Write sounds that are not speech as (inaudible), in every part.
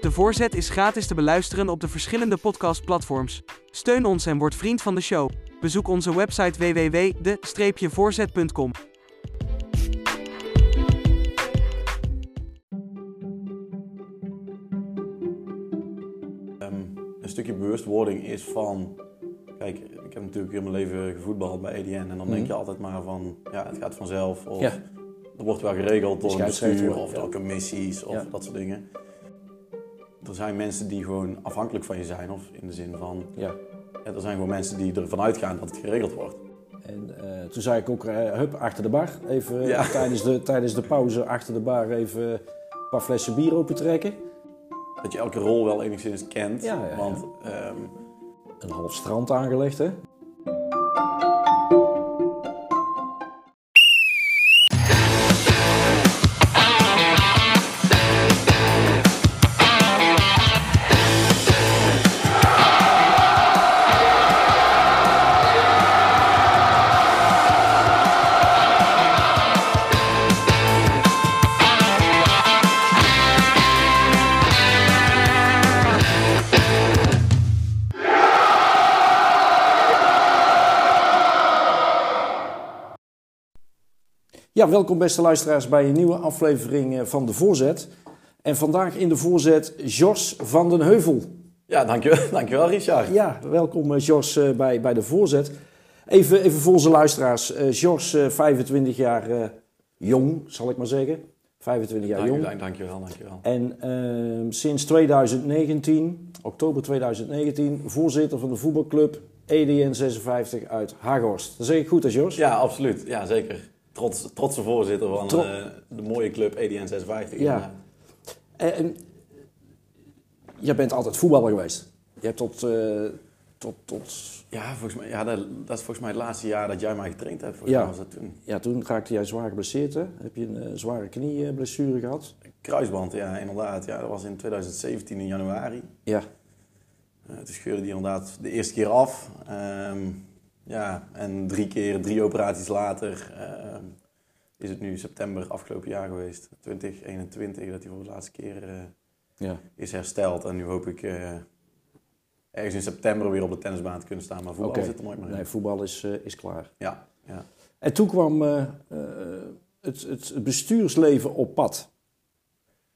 De voorzet is gratis te beluisteren op de verschillende podcastplatforms. Steun ons en word vriend van de show. Bezoek onze website www.de-voorzet.com. Ehm, een stukje bewustwording is van. Kijk, ik heb natuurlijk heel mijn leven gevoetbald bij EDN. En dan denk je altijd maar van. Ja, het gaat vanzelf. Of Ja. er wordt wel geregeld door een bestuur. Of ja. door commissies. Of Ja. dat soort dingen. Er zijn mensen die gewoon afhankelijk van je zijn. Of in de zin van. Ja. Er zijn gewoon mensen die ervan uitgaan dat het geregeld wordt. En eh, toen zei ik ook, eh, hup, achter de bar. Even Ja. (laughs) tijdens, de, tijdens de pauze achter de bar even een paar flessen bier open trekken. Dat je elke rol wel enigszins kent. Ja, ja, ja. Want ehm, Een half strand aangelegd, hè? Ja, welkom beste luisteraars bij een nieuwe aflevering eh, van De Voorzet. En vandaag in De Voorzet Jos van den Heuvel. ja, dankjewel, (laughs) dankjewel Richard. Ja, welkom eh, Jos eh, bij, bij De Voorzet. Even, even voor onze luisteraars. Jos, eh, 25 jaar jong, zal ik maar zeggen. 25 jaar Dank, jong. dank, dankjewel, dankjewel. En ehm, sinds 2019, oktober 2019, voorzitter van de voetbalclub EDN 56 uit Hagorst. Dat zeg ik goed, hè Jos? Ja, absoluut. Ja, zeker. Trots, trotse voorzitter van Tro- eh, de mooie club EDN 56. Ja. En, en jij bent altijd voetballer geweest. Je hebt tot, eh, tot, tot Ja, volgens mij, ja dat, dat is volgens mij het laatste jaar dat jij mij getraind hebt. Volgens Ja. was dat toen. Ja, toen raakte jij zwaar geblesseerd. Hè? Heb je een eh, zware knieblessure gehad? Kruisband, ja, inderdaad. Ja, dat was in 2017 in januari. Ja. Eh toen scheurde die inderdaad de eerste keer af. Ehm, ja, en drie keer, drie operaties later, ehm, is het nu september afgelopen jaar geweest. 2021, dat hij voor de laatste keer eh, ja. is hersteld. En nu hoop ik eh, ergens in september weer op de tennisbaan te kunnen staan. Maar voetbal Oké. zit er nooit meer in. Nee, voetbal is, eh, is klaar. Ja, ja. En toen kwam eh, eh, het, het bestuursleven op pad.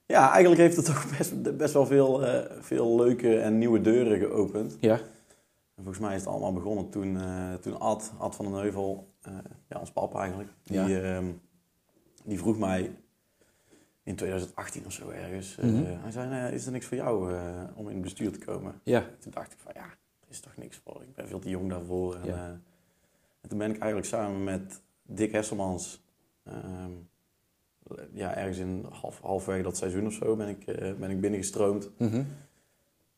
Ja, eigenlijk heeft het toch best, best wel veel, eh, veel leuke en nieuwe deuren geopend. Ja. En volgens mij is het allemaal begonnen toen, eh, toen Ad, Ad van den Heuvel, eh, ja, ons papa eigenlijk, die, Ja. ehm, die vroeg mij in 2018 of zo ergens. eh, Mhm. Hij zei, "Nee, is er niks voor jou om in het bestuur te komen? Ja. Toen dacht ik van ja, er is toch niks voor. Ik ben veel te jong daarvoor. En, Ja. en toen ben ik eigenlijk samen met Dick Hesselmans, ehm, ja, ergens in half, halfwege dat seizoen of zo, ben ik, ben ik binnengestroomd. Mhm.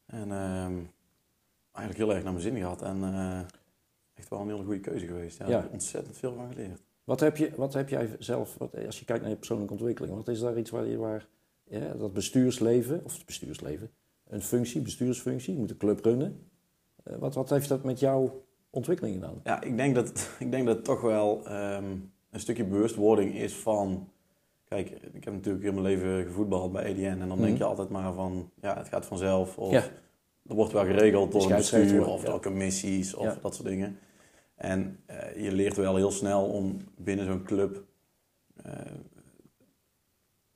En ehm, eigenlijk heel erg naar mijn zin gehad. En eh, echt wel een hele goede keuze geweest. Ja, Ja. Daar heb ik ontzettend veel van geleerd. Wat, heb je, wat heb jij zelf, wat, als je kijkt naar je persoonlijke ontwikkeling, wat is daar iets waar je waar, ja, dat bestuursleven, of het bestuursleven, een functie, bestuursfunctie, je moet een club runnen. Eh, wat, wat heeft dat met jouw ontwikkeling gedaan? Ja, ik denk dat, (laughs) ik denk dat het toch wel ehm, een stukje bewustwording is van... Kijk, ik heb natuurlijk heel mijn leven gevoetbald bij EDN. En dan Mhm. denk je altijd maar van, ja, het gaat vanzelf. Of Ja. Er wordt wel geregeld door een bestuur of door commissies of dat soort dingen. En eh, je leert wel heel snel om binnen zo'n club... eh,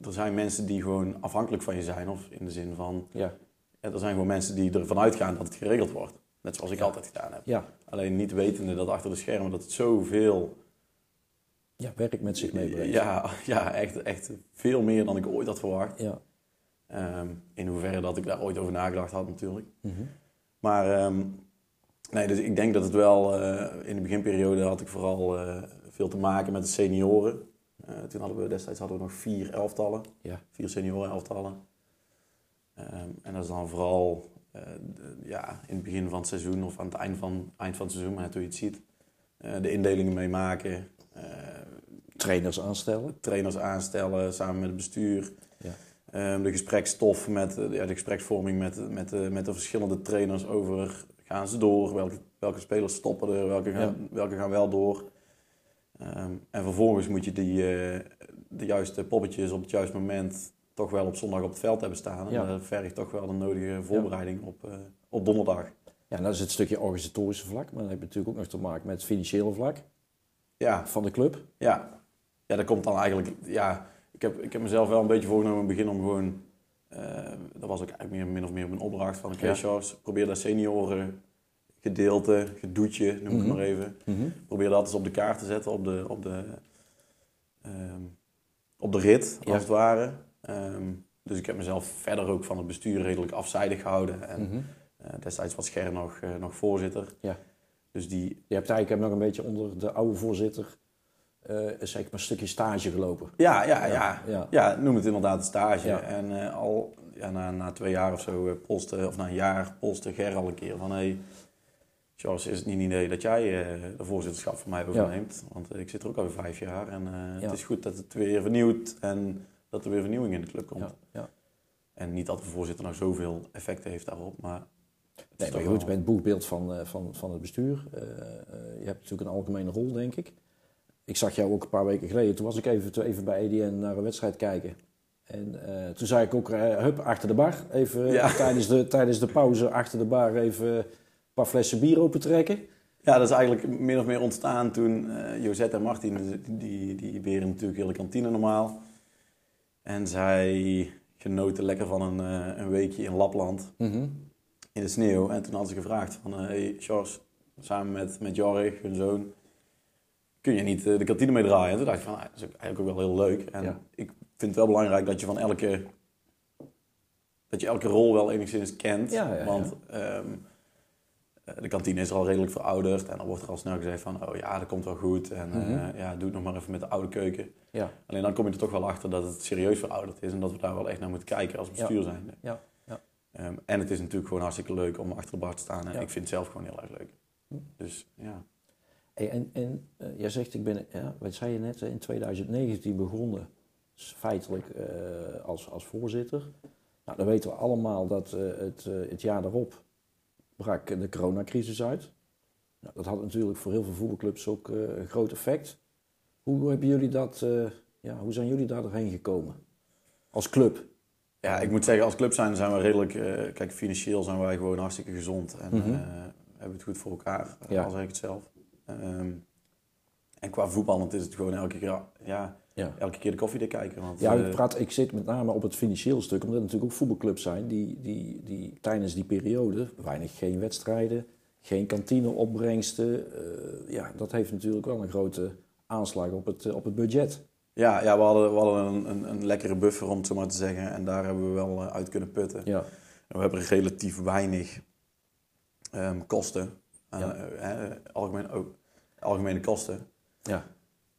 er zijn mensen die gewoon afhankelijk van je zijn. Of in de zin van, Ja, ja, er zijn gewoon mensen die ervan uitgaan dat het geregeld wordt. Net zoals ik Ja. altijd gedaan heb. ja. Alleen niet wetende dat achter de schermen dat het zoveel... ja werk met zich meebrengt. Ja, ja echt, echt veel meer dan ik ooit had verwacht. ja. Ehm, in hoeverre dat ik daar ooit over nagedacht had natuurlijk. Mhm. Maar ehm, nee, dus ik denk dat het wel... eh, in de beginperiode had ik vooral eh, veel te maken met de senioren. Eh, toen hadden we destijds hadden we nog vier elftallen. Ja. Vier senioren elftallen. Ehm, en dat is dan vooral de- ja, in het begin van het seizoen of aan het eind van, eind van het seizoen, maar net hoe je het ziet. de indelingen meemaken. Trainers aanstellen. trainers aanstellen samen met het bestuur. Ehm, de gespreksstof met eh, ja, de gespreksvorming met, met, de, met de verschillende trainers over gaan ze door, welke, welke spelers stoppen er, welke gaan, welke gaan wel door. Ehm, en vervolgens moet je die, eh, de juiste poppetjes op het juiste moment toch wel op zondag op het veld hebben staan. En Ja. dat vergt toch wel de nodige voorbereiding op, eh, op donderdag. Ja, en dat is het stukje organisatorische vlak, maar dan heb je natuurlijk ook nog te maken met het financiële vlak Ja, van de club. ja. ja, dat komt dan eigenlijk... Ja, ik heb, ik heb mezelf wel een beetje voorgenomen in het begin om gewoon... eh, dat was ook eigenlijk meer, min of meer mijn opdracht van... Oké, Ja. Charles, probeer dat senioren gedeelte, gedoetje, noem ik Mhm. het maar even. Probeer dat eens op de kaart te zetten, op de, op de, ehm, op de rit, Ja. als het ware. Ehm, dus ik heb mezelf verder ook van het bestuur redelijk afzijdig gehouden. En Mhm. eh, destijds was Ger nog, eh, nog voorzitter. Ja. Dus die, Je hebt eigenlijk nog een beetje onder de oude voorzitter zeg maar een stukje stage gelopen. ja, ja, ja, Ja. ja. noem het inderdaad een stage. Ja. En eh, al ja, na, na twee jaar of zo, eh, polste, of na een jaar, polste Ger al een keer van... Hey, Charles, is het niet een idee dat jij eh, de voorzitterschap van mij overneemt? Want eh, ik zit er ook al vijf jaar en eh, Ja. het is goed dat het weer vernieuwt en dat er weer vernieuwing in de club komt. Ja, ja. En niet dat de voorzitter nou zoveel effect heeft daarop, maar... Nee, maar goed, je bent het boegbeeld van, eh, van, van het bestuur. Eh, eh, je hebt natuurlijk een algemene rol, denk ik. Ik zag jou ook een paar weken geleden. Toen was ik even, even bij EDN naar een wedstrijd kijken. En eh, toen zei ik ook, eh, hup, achter de bar. Even eh, Ja. tijdens, de, tijdens de pauze achter de bar even een paar flessen bier open trekken. Ja, dat is eigenlijk min of meer ontstaan toen eh Josette en Martin, die, die, beren natuurlijk heel de kantine normaal. En zij genoten lekker van een, een weekje in Lapland in de sneeuw. En toen hadden ze gevraagd van, hey Charles, samen met, met Jorg, hun zoon, kun je niet eh, de kantine mee draaien? En toen dacht ik van, ah, dat is eigenlijk ook wel heel leuk. En Ja. ik vind het wel belangrijk dat je van elke, dat je elke rol wel enigszins kent. Ja, ja, ja. Want ehm, eh, de kantine is al redelijk verouderd en dan wordt er al snel gezegd van, oh ja, dat komt wel goed. En eh, Mhm. ja, doe het nog maar even met de oude keuken. Ja, Alleen dan kom je er toch wel achter dat het serieus verouderd is en dat we daar wel echt naar moeten kijken als bestuur zijnde. ja, ja. Ehm, en het is natuurlijk gewoon hartstikke leuk om achter de bar te staan. En ik vind het zelf gewoon heel erg leuk. Hm. Dus ja. Hey, en en eh, jij zegt, ik ben, ja, wat zei je net, in 2019 begonnen, feitelijk eh, als, als voorzitter. Nou, dan weten we allemaal dat eh, het, het jaar daarop brak de coronacrisis uit. Nou, dat had natuurlijk voor heel veel voetbalclubs ook een groot effect. Hoe hebben jullie dat, ja, hoe zijn jullie daar doorheen gekomen? Als club? ja, ik moet zeggen, als club zijn, zijn we redelijk... kijk, financieel zijn wij gewoon hartstikke gezond. En Mhm. hebben het goed voor elkaar, Ja. al zeg ik het zelf. Ehm, en qua voetballend is het gewoon elke keer, ja, Ja. elke keer de koffiedik kijken. Want, Ja, eh, ik, praat, ik zit met name op het financiële stuk, omdat er natuurlijk ook voetbalclubs zijn die, die, die tijdens die periode weinig geen wedstrijden, geen kantineopbrengsten. eh ja, dat heeft natuurlijk wel een grote aanslag op het, eh, op het budget. ja, ja, we hadden, we hadden een, een, een lekkere buffer, om het zo maar te zeggen. En daar hebben we wel eh, uit kunnen putten. Ja, En we hebben relatief weinig ehm, kosten. Eh, Ja. eh, eh, algemeen, ook, algemene kosten. ja,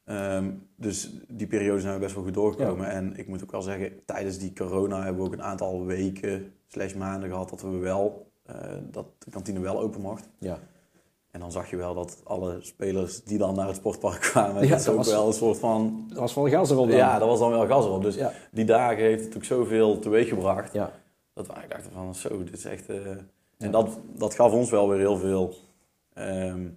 Ehm, dus die periode zijn we best wel goed doorgekomen. En ik moet ook wel zeggen, tijdens die corona hebben we ook een aantal weken slash maanden gehad dat we wel, eh, dat de kantine wel open mocht. ja. En dan zag je wel dat alle spelers die dan naar het sportpark (laughs) kwamen, Ja, dat ze dat ook was- wel een soort van... Dat was wel gas erop dan. Ja, dat was dan wel gas erop. Dus ja, die dagen heeft het ook zoveel teweeg gebracht. ja, Dat we eigenlijk dachten van, zo, dit is echt... eh, En dat, dat gaf ons wel weer heel veel ehm,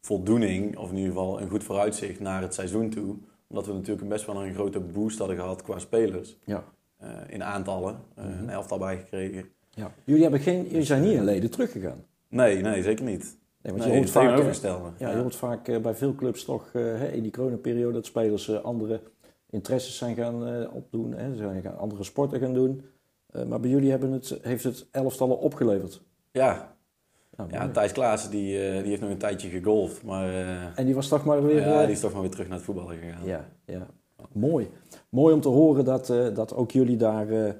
voldoening, of in ieder geval een goed vooruitzicht naar het seizoen toe. Omdat we natuurlijk best wel een grote boost hadden gehad qua spelers. ja. eh, in aantallen, eh, Mhm. een elftal bijgekregen. ja. Jullie, hebben geen, jullie zijn niet in leden teruggegaan. Nee, nee, zeker niet. Nee, want Nee, je hoort het vaak, eh, ja, je hoort vaak eh, bij veel clubs toch eh, in die coronaperiode dat spelers eh, andere interesses zijn gaan eh, opdoen. Hè, ze zijn gaan andere sporten gaan doen. Eh, maar bij jullie hebben het, heeft het elftallen opgeleverd. Ja, Nou, ja. Thijs Klaassen die, eh, die heeft nog een tijdje gegolfd, maar eh, En die was toch maar weer... ja, eh, die is toch maar weer terug naar het voetballen gegaan. ja, ja. Mooi. Mooi om te horen dat, dat ook jullie daar...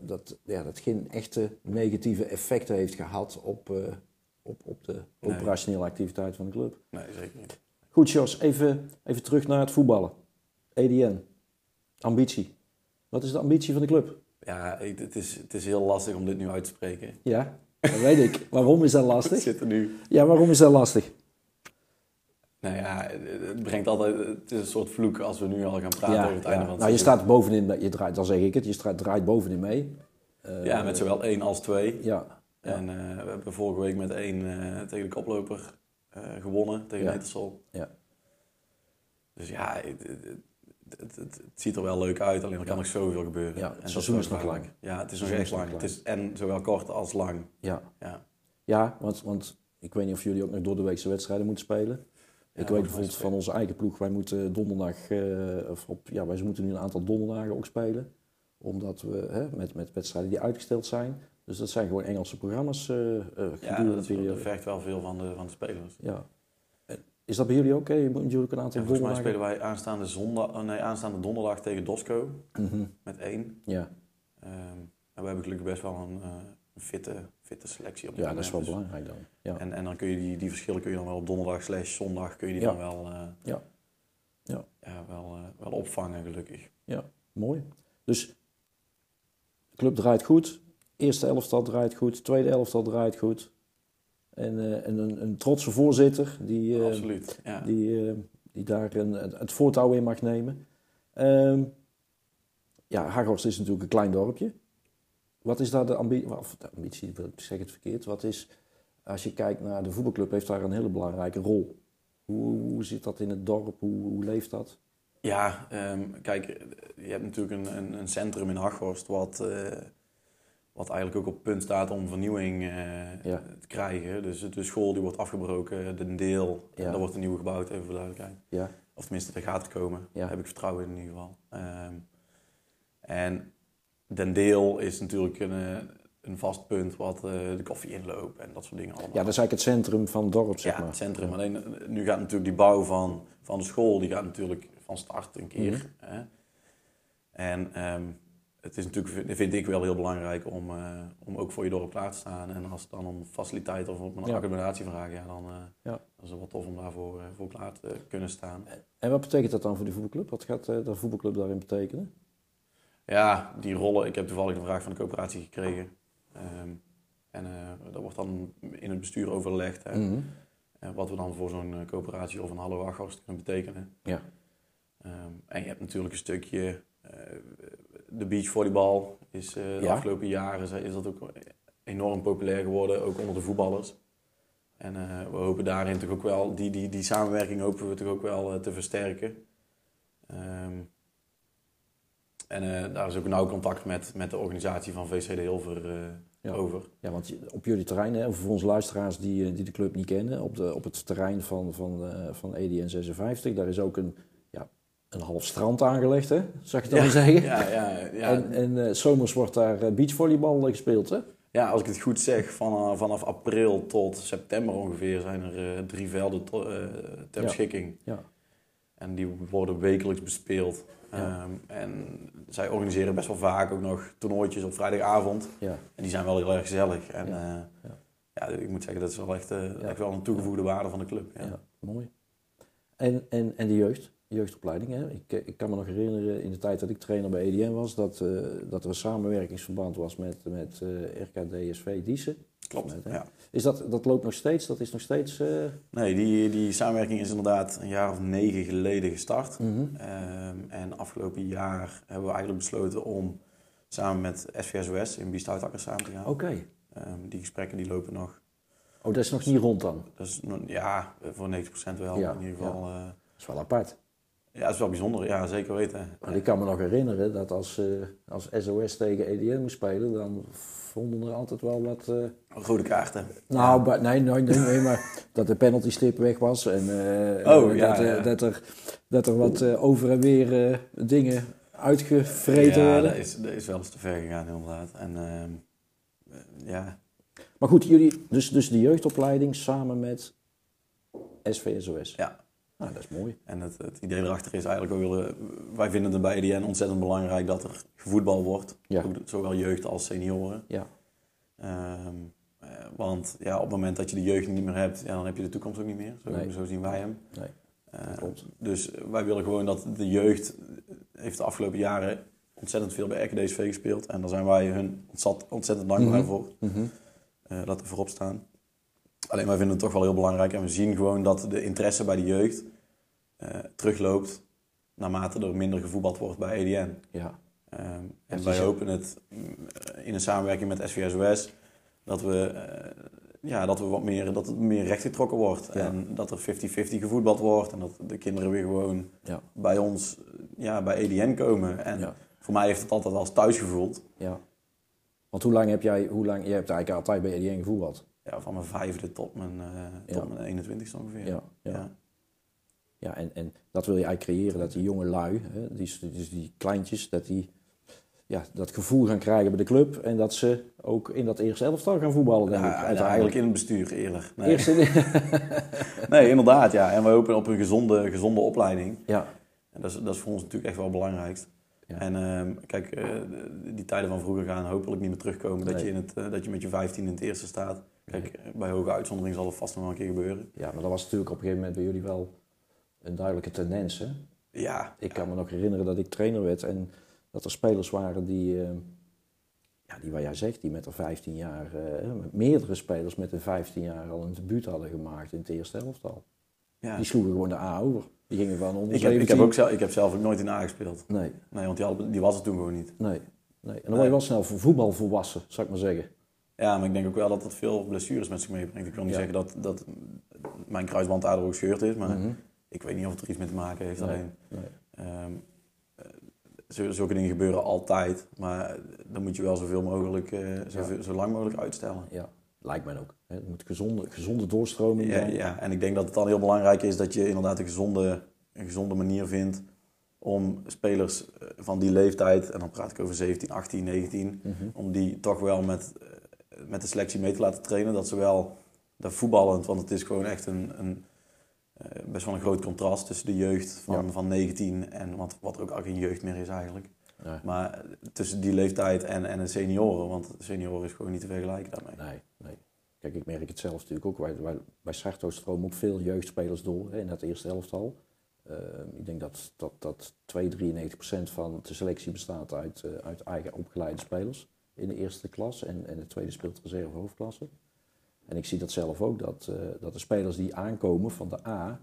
dat, ja, dat geen echte negatieve effecten heeft gehad op, op, op de Nee. operationele activiteit van de club. Nee, zeker niet. Goed, Jos, even, even terug naar het voetballen. EDN. Ambitie. Wat is de ambitie van de club? Ja, het is, het is heel lastig om dit nu uit te spreken. Ja, dat weet ik. Waarom is dat Het lastig? zit er nu. Ja, waarom is dat lastig? Nou ja, het brengt altijd, het is een soort vloek als we nu al gaan praten ja, over het einde van het Nou, je staat bovenin, je draait, dan zeg ik het, je straat, draait bovenin mee. Eh, Ja, met zowel één als twee. Ja. En eh, we hebben vorige week met één eh, tegen de koploper gewonnen, tegen Ja. Ja. Dus ja, het- het- het, het, het ziet er wel leuk uit, alleen er kan Ja. nog zoveel gebeuren. Ja, het En seizoen is nog lang. Ja, het is nog echt lang. Het is en zowel kort als lang. Ja, Ja. ja want, want ik weet niet of jullie ook nog door de weekse wedstrijden moeten spelen. ik weet bijvoorbeeld van onze eigen ploeg, wij moeten donderdag, eh, of op, ja, wij moeten nu een aantal donderdagen ook spelen. Omdat we hè, met, met wedstrijden die uitgesteld zijn. Dus dat zijn gewoon Engelse programma's eh eh, Ja, gedurende dat, de periode. dat vergt wel veel van de, van de spelers. Ja. Is dat bij jullie ook? hè? Je moet jullie ook een En aantal volgens mij spelen wij aanstaande, zondag, oh nee, aanstaande donderdag tegen Dosco Mhm. met één. Ja. Ehm, en we hebben gelukkig best wel een, eh, fitte, fitte selectie op ja, dat is wel. Dus- belangrijk dan. Ja. En, en dan kun je die, die verschillen kun je dan wel op donderdag slash zondag kun je die Ja. dan wel, eh, Ja. Ja. Ja, wel, eh, wel opvangen gelukkig. Mooi. Dus de club draait goed. Eerste elftal draait goed. Tweede elftal draait goed. En, eh, en een, een trotse voorzitter die, eh, Absoluut. Ja. die, eh, die daar een, het, voortouw in mag nemen. Ehm, ja, Haghorst is natuurlijk een klein dorpje. Wat is daar de ambitie? Of de ambitie, ik zeg het verkeerd. Wat is, als je kijkt naar de voetbalclub, heeft daar een hele belangrijke rol. Hoe, hoe zit dat in het dorp? Hoe, hoe leeft dat? Ja, ehm, kijk, je hebt natuurlijk een, een, een centrum in Haghorst wat, wat eigenlijk ook op punt staat om vernieuwing eh, Ja. te krijgen. Dus de school die wordt afgebroken, de deel, Ja. daar wordt een nieuwe gebouwd, even voor duidelijkheid. Ja, Of tenminste, er gaat het komen. Ja. Daar heb ik vertrouwen in in ieder geval. Ehm, en Den Deel is natuurlijk een, eh, een vast punt wat eh, de koffie inloopt en dat soort dingen allemaal. ja dat is eigenlijk het centrum van het dorp, zeg Ja, maar. het centrum. Alleen nu gaat natuurlijk die bouw van, van de school, die gaat natuurlijk van start een keer. Mhm. Hè? En ehm, het is natuurlijk, vind ik wel heel belangrijk om, eh, om ook voor je dorp klaar te staan. En als het dan om faciliteiten of om een Ja. accommodatie vraagt, ja, dan, eh, Ja. is het wel tof om daarvoor eh, voor klaar te kunnen staan. En wat betekent dat dan voor die voetbalclub? Wat gaat de voetbalclub daarin betekenen? Ja, die rollen. Ik heb toevallig een vraag van de coöperatie gekregen. Ehm, en dat wordt dan in het bestuur overlegd. Hè, Mhm. wat we dan voor zo'n coöperatie of een Hallo kunnen betekenen. Ja. Ehm, en je hebt natuurlijk een stukje. De beachvolleybal is eh, de Ja. afgelopen jaren is, dat ook enorm populair geworden, ook onder de voetballers. En eh, we hopen daarin toch ook wel, die, die, die samenwerking hopen we toch ook wel eh, te versterken. Ehm, en daar is ook nauw contact met, met de organisatie van VC de Hilver Ja. over. Ja, want op jullie terrein, hè, voor onze luisteraars die, die de club niet kennen, op, de, op het terrein van, van, van EDN 56, daar is ook een, een half strand aangelegd, hè? Zou ik dan zeggen? Ja, ja, ja. En, en eh, zomers wordt daar eh, beachvolleybal eh, gespeeld, hè? Ja, als ik het goed zeg, van, vanaf april tot september ongeveer zijn er eh, drie velden to- eh, ter beschikking. Ja. En die worden wekelijks bespeeld. Ja. Ehm, en zij organiseren best wel vaak ook nog toernooitjes op vrijdagavond. Ja. En die zijn wel heel erg gezellig. En Ja. ja, ik moet zeggen, dat is wel echt, eh, echt wel een toegevoegde waarde van de club. Ja. Mooi. En, en, en de jeugd, jeugdopleiding. Hè? Ik, eh, ik kan me nog herinneren in de tijd dat ik trainer bij EDN was, dat, eh, dat er een samenwerkingsverband was met, met eh RKDSV Diezen. Klopt. Met? Ja. Is dat, dat loopt nog steeds? Dat is nog steeds. Nee, die, die samenwerking is inderdaad een jaar of negen geleden gestart. mhm. Ehm, en afgelopen jaar hebben we eigenlijk besloten om samen met SVSOS in Biesthoutakkers samen te gaan. Oké. Ehm, die gesprekken die lopen nog. Oh, dat is nog niet rond dan. Dat is ja, voor 90% wel Ja, in ieder geval. Ja. Dat is wel apart. Ja, dat is wel bijzonder. Ja, zeker weten. Maar ik kan me nog herinneren dat als, eh, als SOS tegen EDN moest spelen, dan vonden er altijd wel wat. eh, Rode kaarten. Nou, nee, nee, nee, nee, maar (laughs) dat de penalty stip weg was en eh, Oh, ja, dat, ja. dat, er, dat er wat over en weer dingen uitgevreten ja, werden. dat is, dat is wel eens te ver gegaan inderdaad. En ehm, eh, ja, Maar goed, jullie, dus, dus de jeugdopleiding samen met SVSOS. ja. Nou, dat is mooi. En het, het idee erachter is eigenlijk ook, wel, eh, wij vinden het bij EDN ontzettend belangrijk dat er gevoetbal wordt. Ja. Zowel jeugd als senioren. Ja, Ehm, eh, want ja, op het moment dat je de jeugd niet meer hebt, ja, dan heb je de toekomst ook niet meer. Zo, Nee. zo zien wij hem. nee, Eh, klopt. Dus wij willen gewoon dat de jeugd heeft de afgelopen jaren ontzettend veel bij RKDSV gespeeld. En daar zijn wij hun ontzettend dankbaar Mhm. voor. Mhm. dat we voorop staan. Alleen wij vinden het toch wel heel belangrijk. En we zien gewoon dat de interesse bij de jeugd terugloopt naarmate er minder gevoetbald wordt bij EDN. Ja, Ehm, en wij hopen het mm, in een samenwerking met SVSOS dat we, eh, ja, dat we wat meer, dat het meer rechtgetrokken wordt. Ja. En dat er 50-50 gevoetbald wordt. En dat de kinderen weer gewoon ja, bij ons ja, bij EDN komen. En Ja. voor mij heeft het altijd als thuis gevoeld. Ja. Want hoe lang heb jij, hoe lang, jij hebt eigenlijk altijd bij EDN gevoetbald? Ja, van mijn vijfde tot mijn, eh tot mijn 21ste ongeveer. Ja, ja. Ja. En, en dat wil je eigenlijk creëren, dat die jonge lui, hè, die, dus die kleintjes, dat die ja, dat gevoel gaan krijgen bij de club en dat ze ook in dat eerste elftal gaan voetballen, denk Ja, ik. ja, uiteindelijk. eigenlijk in het bestuur eerder. Nee. Eerst in, (laughs) nee, inderdaad. Ja. En we hopen op een gezonde, gezonde opleiding. ja, En dat is, dat is voor ons natuurlijk echt wel het belangrijkst. Ja. En ehm, kijk, eh, die tijden van vroeger gaan hopelijk niet meer terugkomen. Dat, je, in het, eh, dat je met je 15 in het eerste staat. Kijk, bij hoge uitzondering zal het vast nog wel een keer gebeuren. ja, maar dat was natuurlijk op een gegeven moment bij jullie wel een duidelijke tendens. Hè? Ja, Ik kan me nog herinneren dat ik trainer werd en dat er spelers waren die, eh, ja, die waar jij zegt, die met er 15 jaar, eh, met meerdere spelers met een 15 jaar al een debuut hadden gemaakt in het eerste elftal. ja. Die sloegen gewoon de A over. Die gingen van onder Ik, heb, ik, heb 17. ook zelf, ik heb zelf ook nooit in A gespeeld. Nee, Nee, want die, hadden- die was het toen gewoon niet. nee, nee. En dan word je wel snel voetbal volwassen, zou ik maar zeggen. Ja, maar ik denk ook wel dat dat veel blessures met zich meebrengt. Ik wil niet Ja. zeggen dat, dat mijn kruisband daardoor ook gescheurd is, maar Mhm. Ik weet niet of het er iets mee te maken heeft. Nee, Alleen, nee. ehm, eh, zulke dingen gebeuren altijd, maar dan moet je wel zoveel mogelijk, eh, zoveel- zo lang mogelijk uitstellen. Ja, lijkt mij ook. Het moet gezonde, gezonde doorstroming Ja, zijn. ja, en ik denk dat het dan heel belangrijk is dat je inderdaad een gezonde, een gezonde manier vindt om spelers eh, van die leeftijd, en dan praat ik over 17, 18, 19, Mhm. om die toch wel met, met de selectie mee te laten trainen. Dat ze wel dat voetballend, want het is gewoon echt een, een best wel een groot contrast tussen de jeugd van, Ja. van 19 en wat, wat er ook al geen jeugd meer is eigenlijk. Nee, Maar eh, tussen die leeftijd en, en een senioren, want senioren is gewoon niet te vergelijken daarmee. nee, nee. Kijk, ik merk het zelf natuurlijk ook. Wij, wij, bij Sarto stromen ook veel jeugdspelers door hè, in dat eerste elftal. Eh, ik denk dat, dat, dat 2, 93 procent van de selectie bestaat uit, eh, uit eigen opgeleide spelers in de eerste klas. En, en de tweede speelt reserve hoofdklasse. En ik zie dat zelf ook, dat, eh, dat de spelers die aankomen van de A,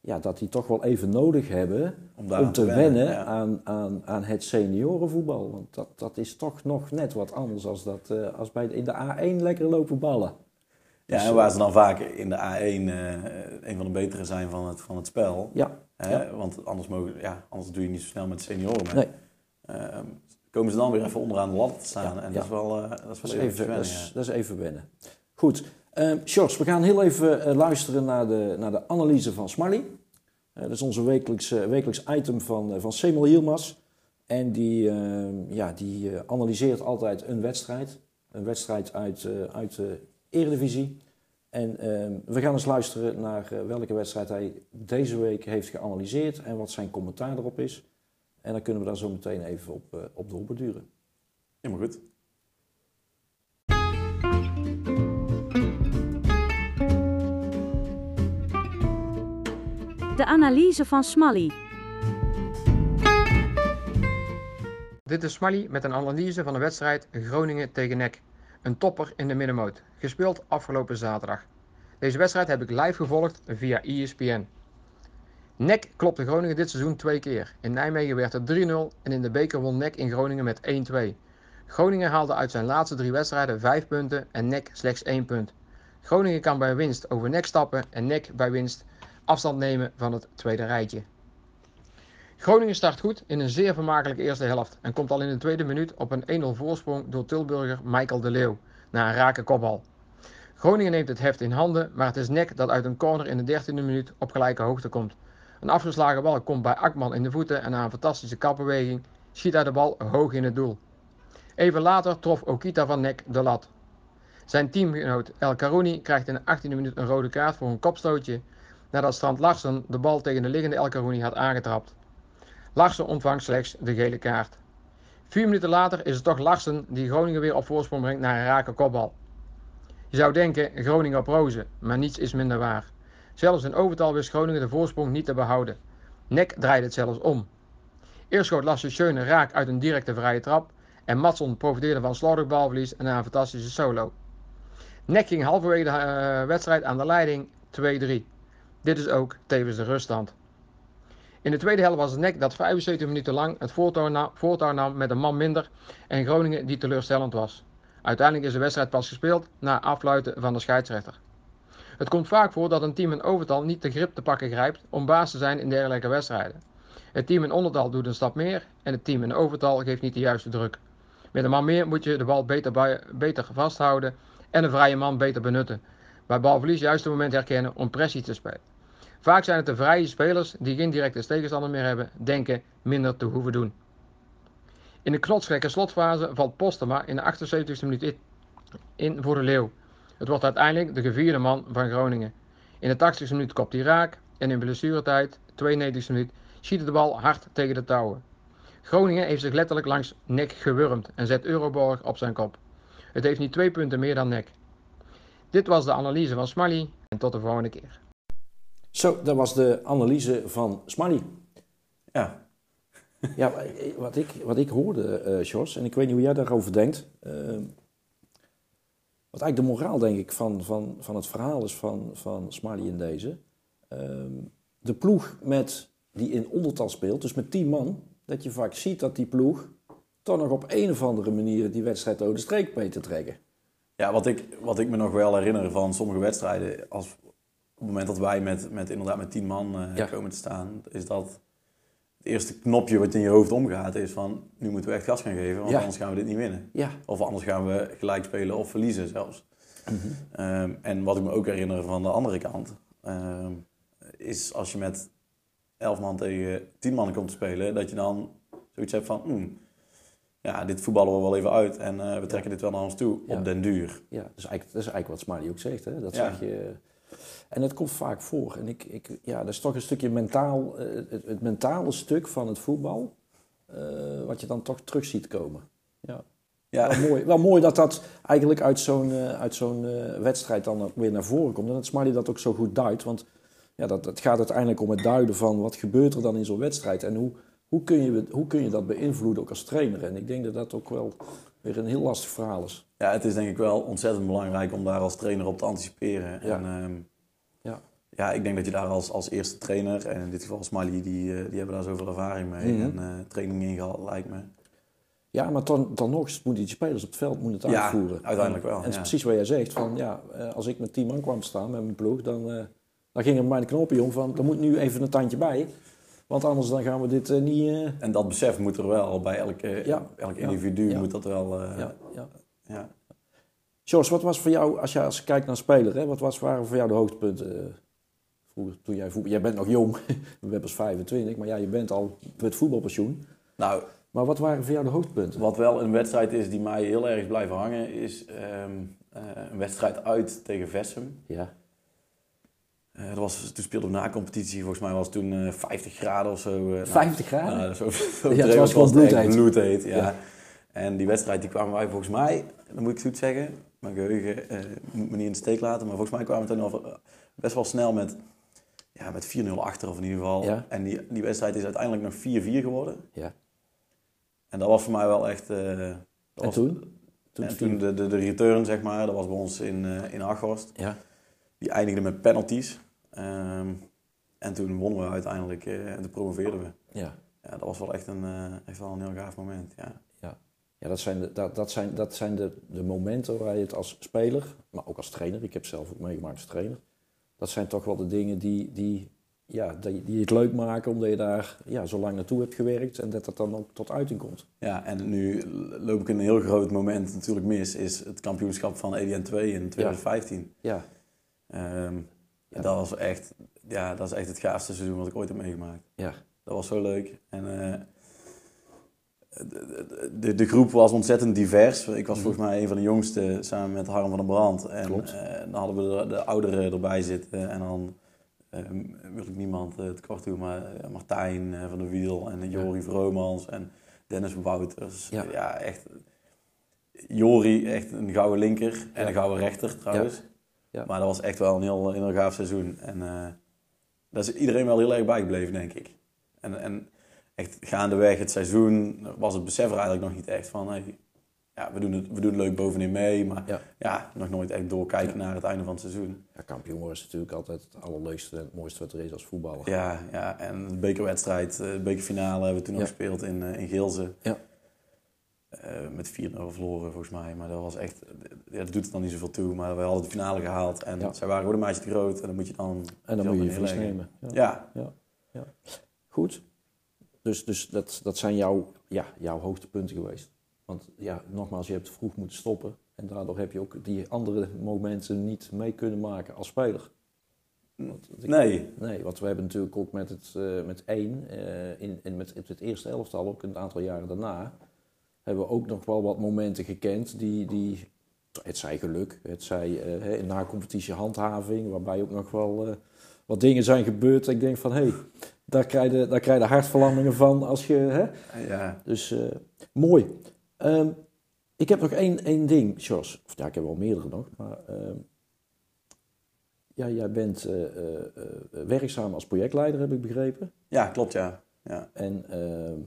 ja, dat die toch wel even nodig hebben Om, te wennen ja. aan, aan, aan het seniorenvoetbal. Want dat, dat is toch nog net wat anders als, dat, eh, als bij de- in de A1 lekker lopen ballen. Ja, Dus, en waar ze dan vaak in de A1 eh, een van de betere zijn van het, van het spel. Ja, Hè? Ja. Want anders, mogen, ja, anders doe je niet zo snel met senioren nee, Ehm, komen ze dan weer even onderaan de lat te staan. Ja, en dat is wel, eh, dat is wel even, even, dat, wennen, is, ja. dat is even wennen. Goed, uh, Sjors, we gaan heel even eh, luisteren naar de, naar de analyse van Smally. Eh, dat is onze wekelijks, eh, wekelijks item van, van Semel Hielmas. En die, eh, ja, die analyseert altijd een wedstrijd. Een wedstrijd uit, uit de Eredivisie. En eh, we gaan eens luisteren naar welke wedstrijd hij deze week heeft geanalyseerd en wat zijn commentaar erop is. En dan kunnen we daar zo meteen even op, op doorbeduren. Helemaal goed. De analyse van Smally. Dit is Smally met een analyse van de wedstrijd Groningen tegen NEC. Een topper in de middenmoot, gespeeld afgelopen zaterdag. Deze wedstrijd heb ik live gevolgd via ESPN. NEC klopte Groningen dit seizoen twee keer. In Nijmegen werd het 3-0 en in de beker won NEC in Groningen met 1-2. Groningen haalde uit zijn laatste drie wedstrijden 5 punten en NEC slechts 1 punt. Groningen kan bij winst over NEC stappen en NEC bij winst afstand nemen van het tweede rijtje. Groningen start goed in een zeer vermakelijke eerste helft en komt al in de tweede minuut op een 1-0 voorsprong door Tilburger Michael de Leeuw na een rake kopbal. Groningen neemt het heft in handen, maar het is Nek dat uit een corner in de 13e minuut op gelijke hoogte komt. Een afgeslagen bal komt bij Akman in de voeten en na een fantastische kapbeweging schiet hij de bal hoog in het doel. Even later trof Okita van Nek de lat. Zijn teamgenoot El Karouni krijgt in de 18e minuut een rode kaart voor een kopstootje nadat Strand Larsen de bal tegen de liggende El Karouni had aangetrapt. Larsen ontvangt slechts de gele kaart. Vier minuten later is het toch Larsen die Groningen weer op voorsprong brengt naar een rake kopbal. Je zou denken Groningen op rozen, maar niets is minder waar. Zelfs in overtal wist Groningen de voorsprong niet te behouden. Nek draaide het zelfs om. Eerst schoot Lasse Schöne raak uit een directe vrije trap en Matson profiteerde van slordig balverlies en een fantastische solo. Nek ging halverwege de eh, wedstrijd aan de leiding 2-3. Dit is ook tevens de ruststand. In de tweede helft was het nek dat 75 minuten lang het voortouw nam, met een man minder en Groningen die teleurstellend was. Uiteindelijk is de wedstrijd pas gespeeld na afluiten van de scheidsrechter. Het komt vaak voor dat een team in overtal niet de grip te pakken grijpt om baas te zijn in dergelijke wedstrijden. Het team in ondertal doet een stap meer en het team in overtal geeft niet de juiste druk. Met een man meer moet je de bal beter, beter vasthouden en een vrije man beter benutten. Bij balverlies juist het moment herkennen om pressie te spelen. Vaak zijn het de vrije spelers die geen directe tegenstander meer hebben, denken minder te hoeven doen. In de knotsgekke slotfase valt Postema in de 78e minuut in voor de Leeuw. Het wordt uiteindelijk de gevierde man van Groningen. In de 80e minuut kopt hij raak en in blessuretijd, 92e minuut, schiet de bal hard tegen de touwen. Groningen heeft zich letterlijk langs nek gewurmd en zet Euroborg op zijn kop. Het heeft nu twee punten meer dan nek. Dit was de analyse van Smally en tot de volgende keer. Zo, dat was de analyse van Smally. Ja, Ja, wat ik, wat ik hoorde, eh Jos, en ik weet niet hoe jij daarover denkt. eh, wat eigenlijk de moraal, denk ik, van, van, van het verhaal is van, van Smiley in deze. Ehm, de ploeg met, die in ondertal speelt, dus met 10 man, dat je vaak ziet dat die ploeg toch nog op een of andere manier die wedstrijd over de streek weet te trekken. Ja, wat ik, wat ik me nog wel herinner van sommige wedstrijden, als, het moment dat wij met, met, inderdaad met tien man eh, Ja. komen te staan, is dat het eerste knopje wat in je hoofd omgaat, is van nu moeten we echt gas gaan geven, want Ja. anders gaan we dit niet winnen. Ja, Of anders gaan we gelijk spelen of verliezen zelfs. Mhm. Ehm, en wat ik me ook herinner van de andere kant, ehm, is als je met elf man tegen tien man komt te spelen, dat je dan zoiets hebt van, hmm, ja, dit voetballen we wel even uit en eh, we trekken dit wel naar ons toe op den duur. Ja, dat is eigenlijk, dat is eigenlijk wat Smiley ook zegt. Hè? Dat zeg je, en dat komt vaak voor. En ik, ik, ja, dat is toch een stukje mentaal, eh, het, het mentale stuk van het voetbal, eh, wat je dan toch terug ziet komen. Ja. Ja, Wel, mooi, wel mooi dat dat eigenlijk uit zo'n eh, uit zo'n wedstrijd dan ook weer naar voren komt. En dat Smiley dat ook zo goed duidt. Want ja, dat, het gaat uiteindelijk om het duiden van wat gebeurt er dan in zo'n wedstrijd. En hoe, hoe, kun je, hoe kun je dat beïnvloeden ook als trainer. En ik denk dat dat ook wel weer een heel lastig verhaal is. Ja, het is denk ik wel ontzettend belangrijk om daar als trainer op te anticiperen. Ja. En, ehm, Ja. ja, ik denk dat je daar als, als eerste trainer, en in dit geval Smiley, die, eh, die hebben daar zoveel ervaring mee Mhm. en eh, training in gehad, lijkt me. Ja, maar dan, dan nog moeten die spelers op het veld moeten het Ja, uitvoeren. uiteindelijk wel, En, en het is precies wat jij zegt. Van, ja, eh, als ik met tien man kwam staan met mijn ploeg, dan, eh, dan ging er mijn knoopje om van, er moet nu even een tandje bij. Want anders dan gaan we dit niet... En dat besef moet er wel bij elke, Ja. elk individu Ja. moet dat wel. ja, ja. ja. Jos, wat was voor jou, als je als kijkt naar speler, hè, wat was, waren voor jou de hoogtepunten eh, vroeger, toen jij voetbal... Jij bent nog jong, (laughs) we hebben pas 25, maar ja, je bent al met voetbalpensioen. Nou, Maar wat waren voor jou de hoogtepunten? wat wel een wedstrijd is die mij heel erg blijven hangen, is ehm, eh, een wedstrijd uit tegen Vessem. Ja, Eh, dat was, toen speelden we na competitie, volgens mij was het toen eh 50 graden of zo. eh, nou, 50 graden? Ja, zo, zo het was gewoon bloedheet. bloedheet, ja. Ja. En die wedstrijd die kwamen wij volgens mij, dan moet ik het goed zeggen, mijn geheugen eh, moet me niet in de steek laten, maar volgens mij kwamen we toen al eh, best wel snel met, ja, met 4-0 achter of in ieder geval. Ja. En die, die wedstrijd is uiteindelijk nog 4-4 geworden. ja. En dat was voor mij wel echt... dat En was- toen? Toen en toen de, de, de return, zeg maar, dat was bij ons in, eh in Aghorst. Ja, Die eindigde met penalties. Ehm, en toen wonnen we uiteindelijk en toen promoveerden we. ja. Ja, dat was wel echt een, echt wel een heel gaaf moment. Ja. Ja, dat zijn, de, dat, dat zijn, dat zijn de, de momenten waar je het als speler, maar ook als trainer, ik heb zelf ook meegemaakt als trainer, dat zijn toch wel de dingen die, die, ja, die, die het leuk maken omdat je daar ja, zo lang naartoe hebt gewerkt en dat dat dan ook tot uiting komt. ja, en nu loop ik een heel groot moment natuurlijk mis, is het kampioenschap van EDN 2 in 2015. Ja, Ehm, Ja. Dat was echt, ja, dat is echt het gaafste seizoen wat ik ooit heb meegemaakt. ja, Dat was zo leuk. En eh, de, de, groep was ontzettend divers. Ik was Mhm. volgens mij een van de jongste samen met Harm van der Brand. En Klopt. eh, dan hadden we de, de ouderen erbij zitten. En dan eh, wil ik niemand eh, tekort doen, maar eh, Martijn van der Wiel en Jori Vromans en Dennis Wouters. Ja. Ja. echt. Jori, echt een gouden linker en Ja. een gouden rechter trouwens. Ja. Maar dat was echt wel een heel, heel gaaf seizoen. En eh, daar is iedereen wel heel erg bijgebleven, denk ik. En, en echt gaandeweg het seizoen was het besef er eigenlijk nog niet echt van... Hey, ja, we doen, het, we doen het leuk bovenin mee, maar Ja. ja. nog nooit echt doorkijken naar het einde van het seizoen. ja kampioen worden is natuurlijk altijd het allerleukste en het mooiste wat er is als voetballer. Ja, ja en de bekerwedstrijd, eh, de bekerfinale hebben we toen nog gespeeld in, eh in Geelze. Ja. Eh, met 4-0 verloren volgens mij, maar dat was echt... Ja, dat doet het dan niet zoveel toe, maar we hadden de finale gehaald. En zij waren gewoon een maatje te groot en dan moet je dan... En dan moet je je nemen. Ja. Ja, Goed. Dus dus dat, dat zijn jouw, ja, jouw hoogtepunten geweest. Want ja, nogmaals, je hebt vroeg moeten stoppen. En daardoor heb je ook die andere momenten niet mee kunnen maken als speler. Want Nee, Nee, want we hebben natuurlijk ook met het eh, met één, eh, in, in met het eerste elftal, ook een aantal jaren daarna, hebben we ook nog wel wat momenten gekend die, die het zij geluk, het zij in na-competitie handhaving, waarbij ook nog wel wat dingen zijn gebeurd. Ik denk van, hé, hey, daar krijg je daar krijg je hartverlammingen van als je... Hè? ja, Dus eh, mooi. Ehm, ik heb nog één, één ding, Jos. Of ja, ik heb wel meerdere nog. Maar ehm, ja, jij bent eh, eh, werkzaam als projectleider, heb ik begrepen. ja klopt ja. ja. En ehm,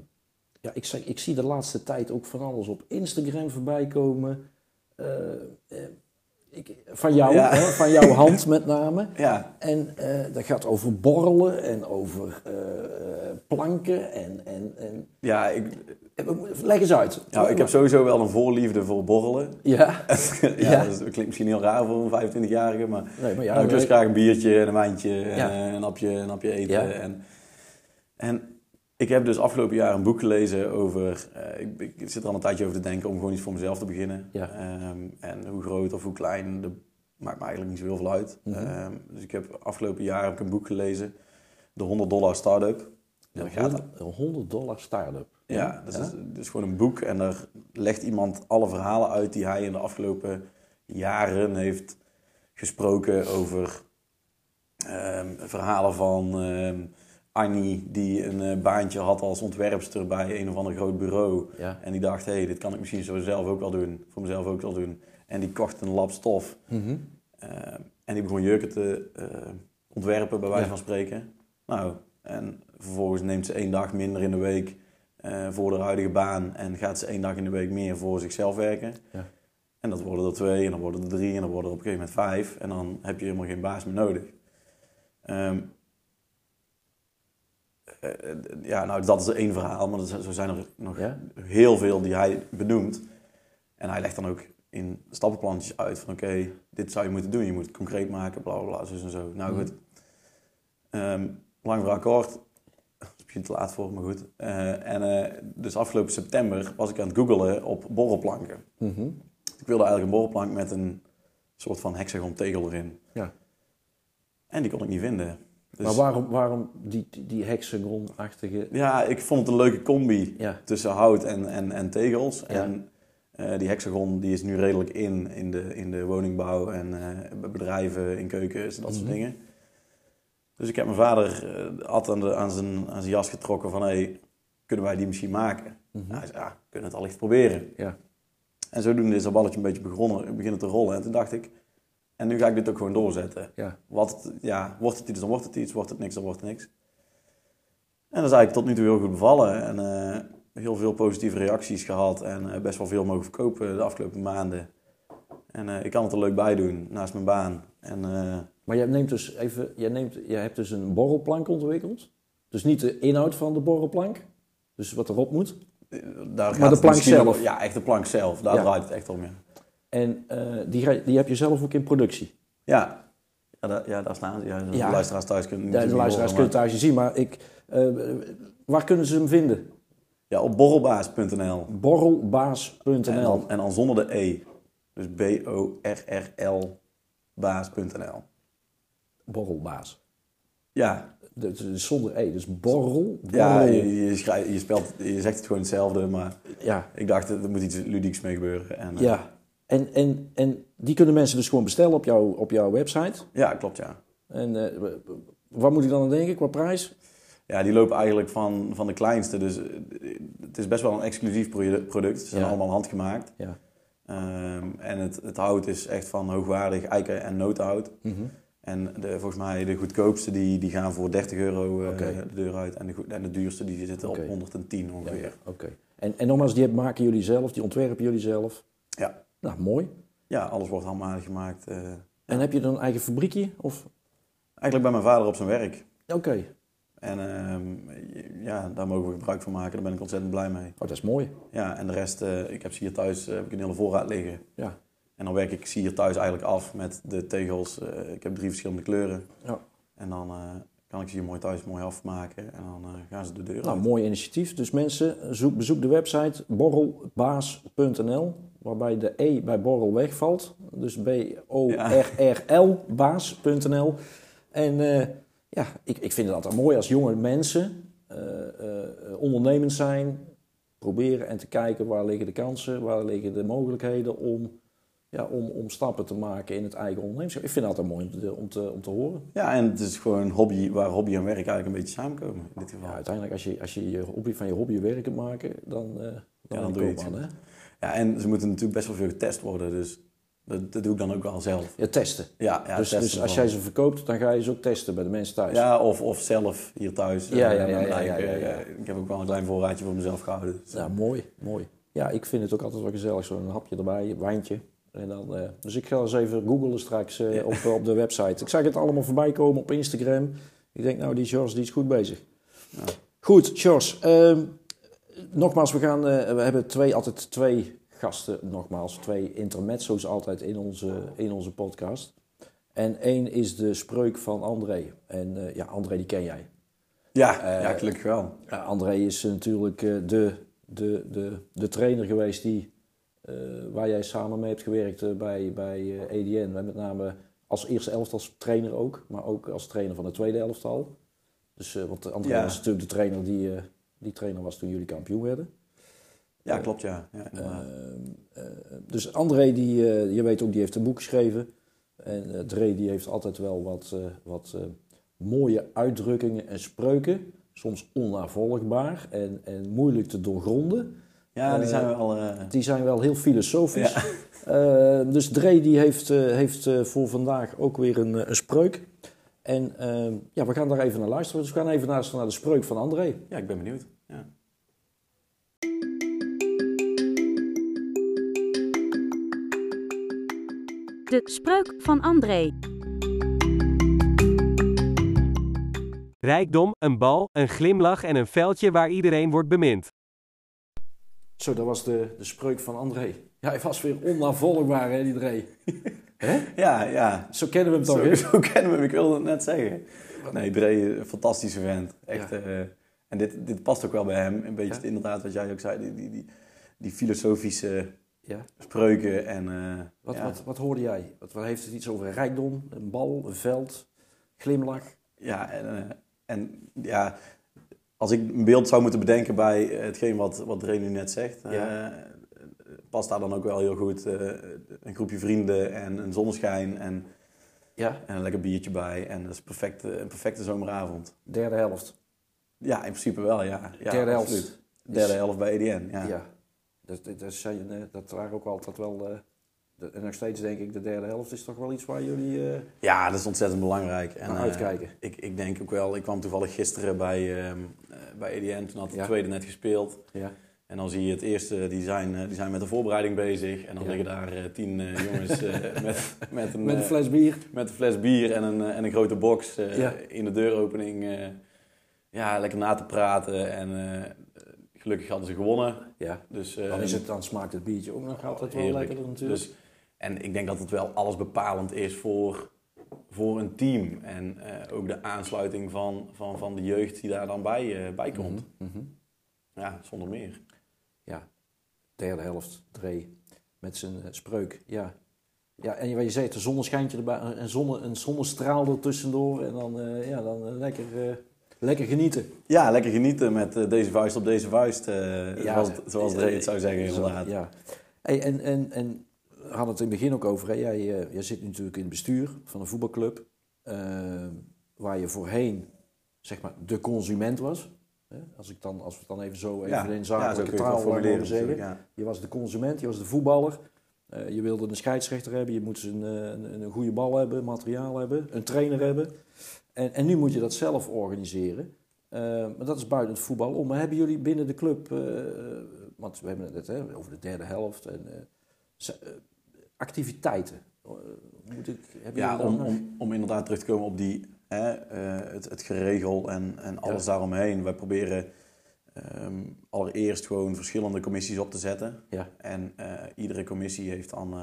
ja, ik, ik zie de laatste tijd ook van alles op Instagram voorbij komen. Eh, eh, ik, van jou, Ja. hè, van jouw hand met name. (laughs) Ja, En eh, dat gaat over borrelen en over eh, eh, planken. En, en, en, ja, ik, leg eens uit. nou, ik heb sowieso wel een voorliefde voor borrelen. (laughs) (laughs) Ja, ja, Ja. Dat klinkt misschien heel raar voor een 25-jarige, maar nee, maar ja, Ja, ik nee. graag een biertje en een wijntje en eh, een, hapje, een hapje eten. Ja. En, en ik heb dus afgelopen jaar een boek gelezen over... eh, ik, ik zit er al een tijdje over te denken om gewoon iets voor mezelf te beginnen. Ja. Ehm, en hoe groot of hoe klein, dat maakt me eigenlijk niet zo heel veel uit. Mhm. Ehm, dus ik heb afgelopen jaar heb ik een boek gelezen. De 100 dollar startup. Een 100 dollar start-up. ja, dat is dus gewoon een boek en daar legt iemand alle verhalen uit die hij in de afgelopen jaren heeft gesproken over ehm, verhalen van Annie die een eh, baantje had als ontwerpster bij een of ander groot bureau. Ja. En die dacht, hé, hey, dit kan ik misschien zo zelf ook wel doen, voor mezelf ook wel doen. En die kocht een lab stof Mhm. Ehm, en die begon jurken te eh, ontwerpen, bij wijze Ja. van spreken. Nou, en vervolgens neemt ze één dag minder in de week eh, voor de huidige baan. En gaat ze één dag in de week meer voor zichzelf werken. Ja. En dat worden er twee, en dan worden er drie, en dan worden er op een gegeven moment vijf. En dan heb je helemaal geen baas meer nodig. Ehm, eh, eh, ja, nou, dat is één verhaal, maar er zo zijn er nog Ja? heel veel die hij benoemt. En hij legt dan ook in stappenplantjes uit van oké, dit zou je moeten doen. Je moet het concreet maken, bla bla bla, zo en zo. Nou Mhm. goed, Ehm, lang verhaal kort. Misschien te laat voor, maar goed. Eh, en eh, dus afgelopen september was ik aan het googelen op borrelplanken. Mhm. Ik wilde eigenlijk een borrelplank met een soort van hexagon tegel erin. Ja. En die kon ik niet vinden. Dus, Maar waarom, waarom die, die, hexagon-achtige... Ja, ik vond het een leuke combi Ja, tussen hout en, en, en tegels. Ja. En eh, die hexagon die is nu redelijk in, in de, in de woningbouw en eh, bedrijven, in keukens en dat soort Mhm. dingen. Dus ik heb mijn vader eh, had aan, de, aan, zijn, aan zijn jas getrokken van, hey, kunnen wij die misschien maken? Mhm. Hij zei, ja, we kunnen het allicht proberen. Ja. En zodoende is dat balletje een beetje begonnen, beginnen te rollen. En toen dacht ik, en nu ga ik dit ook gewoon doorzetten. Ja. Wat, ja, wordt het iets, dan wordt het iets. Wordt het niks, dan wordt het niks. En dat is eigenlijk tot nu toe heel goed bevallen. En eh, heel veel positieve reacties gehad. En eh, best wel veel mogen verkopen de afgelopen maanden. En eh, ik kan het er leuk bij doen, naast mijn baan. En Maar jij neemt dus even... Jij, neemt, jij hebt dus een borrelplank ontwikkeld. Dus niet de inhoud van de borrelplank. Dus wat erop moet. daar gaat de plank zelf? ja, echt de plank zelf. Daar Ja. draait het echt om, ja. En eh, die, die heb je zelf ook in productie. Ja, ja, daar, ja daar staan ze. Ja, de Ja. luisteraars thuis kunnen Ja, de luisteraars kunnen thuis zien, maar ik, eh, waar kunnen ze hem vinden? Ja, op borrelbaas.nl. Borrelbaas.nl. En dan, zonder de E. Dus B-O-R-R-L baas.nl. Borrelbaas. Ja, Dat is zonder E, dus borrel. ja je, je, spelt, je zegt het gewoon hetzelfde, maar ja. ik dacht, er moet iets ludieks mee gebeuren. En, eh, ja. En, en, en die kunnen mensen dus gewoon bestellen op, jouw op jouw website. ja, klopt ja. En eh, wat moet ik dan aan denken qua prijs? Ja, die lopen eigenlijk van, van de kleinste. Dus eh, het is best wel een exclusief produ- product. Ze zijn Ja. allemaal handgemaakt. Ja. Ehm, en het, het hout is echt van hoogwaardig eiken- en notenhout. Mhm. En de, volgens mij de goedkoopste die, die gaan voor 30 euro eh, de deur uit. En de, en de duurste die zitten Oké. op 110 ongeveer. Ja, Oké. En, en nogmaals, die maken jullie zelf, die ontwerpen jullie zelf. Ja. Nou, mooi. Ja, alles wordt handmatig gemaakt. eh. En heb je dan een eigen fabriekje? Of? eigenlijk bij mijn vader op zijn werk. Oké. En ehm, ja, daar mogen we gebruik van maken. Daar ben ik ontzettend blij mee. Oh, dat is mooi. Ja, en de rest, eh, ik heb ze hier thuis eh, heb ik een hele voorraad liggen. Ja. En dan werk ik ze hier thuis eigenlijk af met de tegels. Ik heb drie verschillende kleuren. Ja. En dan kan ik ze hier mooi thuis mooi afmaken en dan eh, gaan ze de deur Nou, uit. mooi initiatief. Dus mensen, zoek, bezoek de website borrelbaas.nl, waarbij de E bij borrel wegvalt. Dus B-O-R-R-L, baas.nl. En eh, ja, ik, ik vind het altijd mooi als jonge mensen eh, ondernemend zijn, proberen en te kijken waar liggen de kansen, waar liggen de mogelijkheden om, ja, om, om stappen te maken in het eigen ondernemerschap. Ik vind het altijd mooi om te, om te, om te horen. Ja, en het is gewoon een hobby waar hobby en werk eigenlijk een beetje samenkomen in dit geval. Ja, uiteindelijk, als je, als je, je hobby van je hobby werk kunt maken, dan, eh dan, dan doe je het aan, hè? Ja, en ze moeten natuurlijk best wel veel getest worden, dus dat, dat doe ik dan ook wel zelf. Ja, testen. Ja, ja dus, testen dus als jij ze verkoopt, dan ga je ze ook testen bij de mensen thuis. Ja, of, of zelf hier thuis. Ja, eh, ja, ja, ja, ja, ja, ja. Ik heb ook wel een klein voorraadje voor mezelf gehouden. Dus, Ja, mooi, mooi. Ja, ik vind het ook altijd wel gezellig, zo'n hapje erbij, een wijntje. En dan, eh, dus ik ga eens even googlen straks eh, Ja. op, op de website. Ik zag het allemaal voorbij komen op Instagram. Ik denk, nou, die George die is goed bezig. Ja. Goed, George. ehm, nogmaals, we, gaan, eh, we hebben twee, altijd twee gasten, nogmaals, twee intermezzo's altijd in onze, in onze podcast. En één is de spreuk van André. En ja, André die ken jij. ja, ja, gelukkig wel. André is natuurlijk de, de, de, de trainer geweest die, waar jij samen mee hebt gewerkt eh, bij, bij eh, EDN. En met name als eerste elftal trainer ook, maar ook als trainer van de tweede elftal. Dus, eh, want André Ja. was natuurlijk de trainer die, eh, die trainer was toen jullie kampioen werden. Ja, klopt, ja. ja. Eh, eh, dus André, die, eh, je weet ook, die heeft een boek geschreven. En eh Dre, die heeft altijd wel wat, eh, wat eh, mooie uitdrukkingen en spreuken. Soms onnavolgbaar en, en moeilijk te doorgronden. Ja, die eh, zijn wel... eh, Die zijn wel heel filosofisch. Ja. (laughs) Eh, dus Dre die heeft, eh, heeft voor vandaag ook weer een, een spreuk. En eh, ja, we gaan daar even naar luisteren. Dus we gaan even luisteren naar de spreuk van André. ja, ik ben benieuwd. Ja. De spreuk van André. Rijkdom, een bal, een glimlach en een veldje waar iedereen wordt bemind. Zo, dat was de, de spreuk van André. Ja, hij was weer onnavolgbaar, hè, die Dre. (laughs) Ja, ja. Zo kennen we hem toch, Zo, hè? zo kennen we hem, ik wilde het net zeggen. Nee, Dre, een fantastische vent. Echt. Ja. eh, en dit, dit past ook wel bij hem. Een beetje Ja. inderdaad wat jij ook zei, die, die, die, die filosofische Ja. spreuken. En, eh, Wat, ja. wat, wat hoorde jij? Wat, wat heeft het iets over rijkdom, een bal, een veld, glimlach? Ja, en, eh, en ja, als ik een beeld zou moeten bedenken bij hetgeen wat, wat nu net zegt, Ja. eh, past daar dan ook wel heel goed eh, een groepje vrienden en een zonneschijn en, Ja, en een lekker biertje bij. En dat is perfect, eh, een perfecte zomeravond. derde helft. Ja, in principe wel, ja. ja derde helft. absoluut. Derde Is- helft bij EDN, ja. Ja. Dat, dat, dat, zijn, eh, dat waren ook altijd wel... en nog steeds denk ik, de derde helft is toch wel iets waar jullie eh, Ja, dat is ontzettend belangrijk. En, naar eh, uitkijken. ik, ik denk ook wel, ik kwam toevallig gisteren bij, ehm, eh, bij EDN, toen had de Ja. tweede net gespeeld. Ja. En dan zie je het eerste, die zijn, die zijn met de voorbereiding bezig. En dan Ja. liggen daar tien jongens (laughs) met, met, een, Met een fles bier. met een fles bier en een, en een grote box Ja. in de deuropening. ja, lekker na te praten. En gelukkig hadden ze gewonnen. Ja. Dus, Dan, is het, dan smaakt het biertje ook nog altijd wel lekkerder natuurlijk. Dus, en ik denk dat het wel alles bepalend is voor, voor een team. En eh, ook de aansluiting van, van, van de jeugd die daar dan bij, eh, bij komt. Mhm, mhm. Ja, zonder meer. Ja, derde helft, Dre, met zijn eh, spreuk, ja. Ja, en wat je zei, een zonneschijntje erbij, een, zonne, een zonnestraal er tussendoor en dan, ja, dan lekker, lekker genieten. Ja, lekker genieten met deze vuist op deze vuist. Ja, zoals, zoals Dre het zou zeggen, inderdaad. Ja. Hey, en, en, en hadden het in het begin ook over, hè? Jij, eh, jij zit natuurlijk in het bestuur van een voetbalclub, eh, waar je voorheen, zeg maar, de consument was. Hè? Als, ik dan, als we het dan even zo even in ja, zo zakelijke wel taal formuleren zeggen. ja. Je was de consument, je was de voetballer. Eh, je wilde een scheidsrechter hebben, je moet een, een, een goede bal hebben, materiaal hebben, een trainer hebben. En, en nu moet je dat zelf organiseren. Maar dat is buiten het voetbal om. Maar hebben jullie binnen de club, want we hebben het hè, over de derde helft, en, activiteiten. Eh, moet ik, hebben Ja, om, om, om inderdaad terug te komen op die, hè, eh, het, het geregel en, en alles daaromheen. Wij proberen ehm, allereerst gewoon verschillende commissies op te zetten. Ja. En eh, iedere commissie heeft dan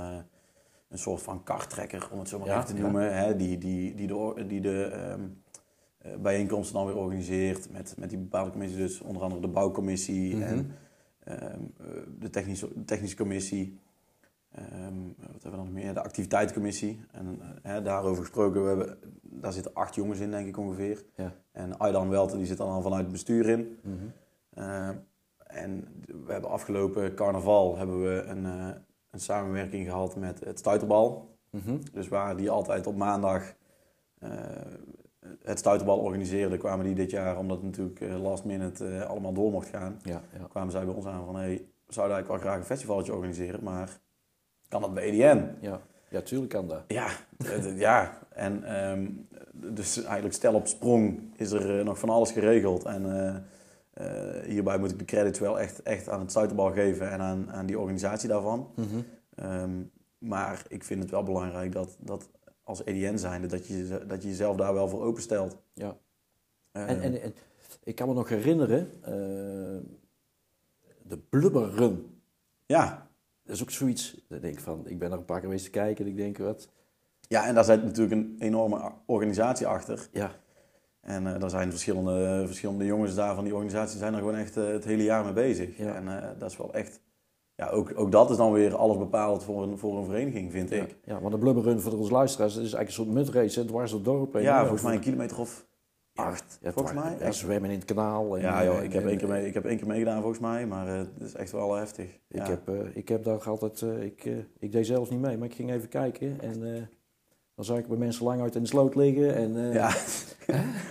een soort van karttrekker, om het zo maar Ja, even te noemen. Hè, die, die, die de, die de ehm, eh, bijeenkomsten dan weer organiseert met, met die bepaalde commissies. Dus onder andere de bouwcommissie Mhm. en ehm, eh, de, technische, de technische commissie. Ehm, wat hebben we dan nog meer? De activiteitencommissie. En eh, hè, daarover gesproken, we hebben, daar zitten acht jongens in, denk ik ongeveer. Ja. En Aydan Welten die zit dan al vanuit het bestuur in. Mhm. Uh, en we hebben afgelopen carnaval hebben we een, uh, een samenwerking gehad met het Stuiterbal. Mhm. Dus waar die altijd op maandag uh, het Stuiterbal organiseerde, kwamen die dit jaar, omdat het natuurlijk last minute allemaal door mocht gaan, ja, ja. kwamen zij bij ons aan van hey, we zouden eigenlijk wel graag een festivaletje organiseren, maar kan dat bij EDN? Ja, ja tuurlijk kan dat. Ja, ja. en um, dus eigenlijk stel op sprong is er nog van alles geregeld en uh, hierbij moet ik de credits wel echt, echt aan het stuiterbal geven en aan, aan die organisatie daarvan. Mm -hmm. um, maar ik vind het wel belangrijk dat, dat als EDN zijnde, dat je, dat je jezelf daar wel voor openstelt. Ja. En, en, en, ik kan me nog herinneren, de blubberrun. Ja. Dat is ook zoiets, dan denk ik van, ik ben er een paar keer geweest te kijken en ik denk, wat... Ja, en daar zit natuurlijk een enorme organisatie achter. Ja. En uh, daar zijn verschillende, verschillende jongens daar van die organisatie zijn er gewoon echt uh, het hele jaar mee bezig. Ja. En uh, dat is wel echt... Ja, ook, ook dat is dan weer alles bepalend voor een, voor een vereniging, vind ja. ik. Ja, want de blubberrun voor onze luisteraars, dat is eigenlijk een soort mudrace, hè, dwars door het dorp. Ja, volgens mij een kilometer of acht, ja, volgens mij. Ja, zwemmen in het kanaal. En, ja, joh, ik, en, heb en, één keer mee, ik heb één keer meegedaan volgens mij, maar het is echt wel heftig. Ik, ja. heb, uh, ik heb daar altijd, uh, ik, uh, ik deed zelfs niet mee, maar ik ging even kijken en dan zag ik bij mensen lang uit in de sloot liggen. En, uh, ja,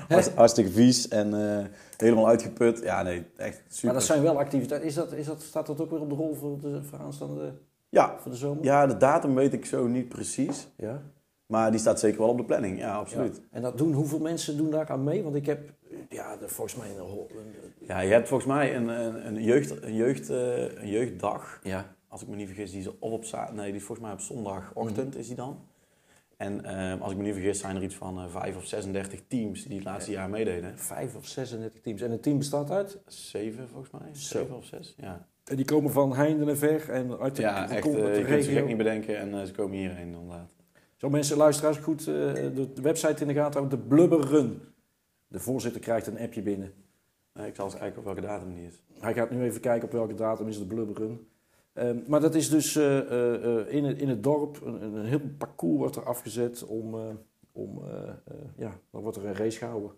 (laughs) (laughs) hartstikke vies en uh, helemaal uitgeput. Ja, nee, echt super. Maar dat zijn wel activiteiten. Is dat, is dat, staat dat ook weer op de rol voor de voor aanstaande ja. voor de zomer? Ja, de datum weet ik zo niet precies. Ja. Maar die staat zeker wel op de planning, ja, absoluut. Ja. En dat doen, hoeveel mensen doen daar aan mee? Want ik heb, ja, de, volgens mij een, een, Ja, je hebt volgens mij een, een, een, jeugd, een, jeugd, uh, een jeugddag. Ja. Als ik me niet vergis, die is of op zaterdag, nee, die is volgens mij op zondagochtend is die dan. En uh, als ik me niet vergis, zijn er iets van uh, 5 of 36 teams die het laatste jaar meededen. 5 of 36 teams. En het team bestaat uit? 7 volgens mij. 7 of 6, ja. En die komen van heinde en ver en uit de, ja, de, echt, de, de uh, je kunt regio. ze gek niet bedenken en uh, ze komen hierheen inderdaad. Zo mensen, luisteraars, goed uh, de, website in de gaten houden. De Blubber Run. De voorzitter krijgt een appje binnen. Nee, ik zal eens kijken op welke datum die is. Hij gaat nu even kijken op welke datum is de Blubber Run. Um, maar dat is dus uh, uh, in, het, in het dorp een, een heel parcours wordt er afgezet om, uh, om ja, dan wordt er een race gehouden.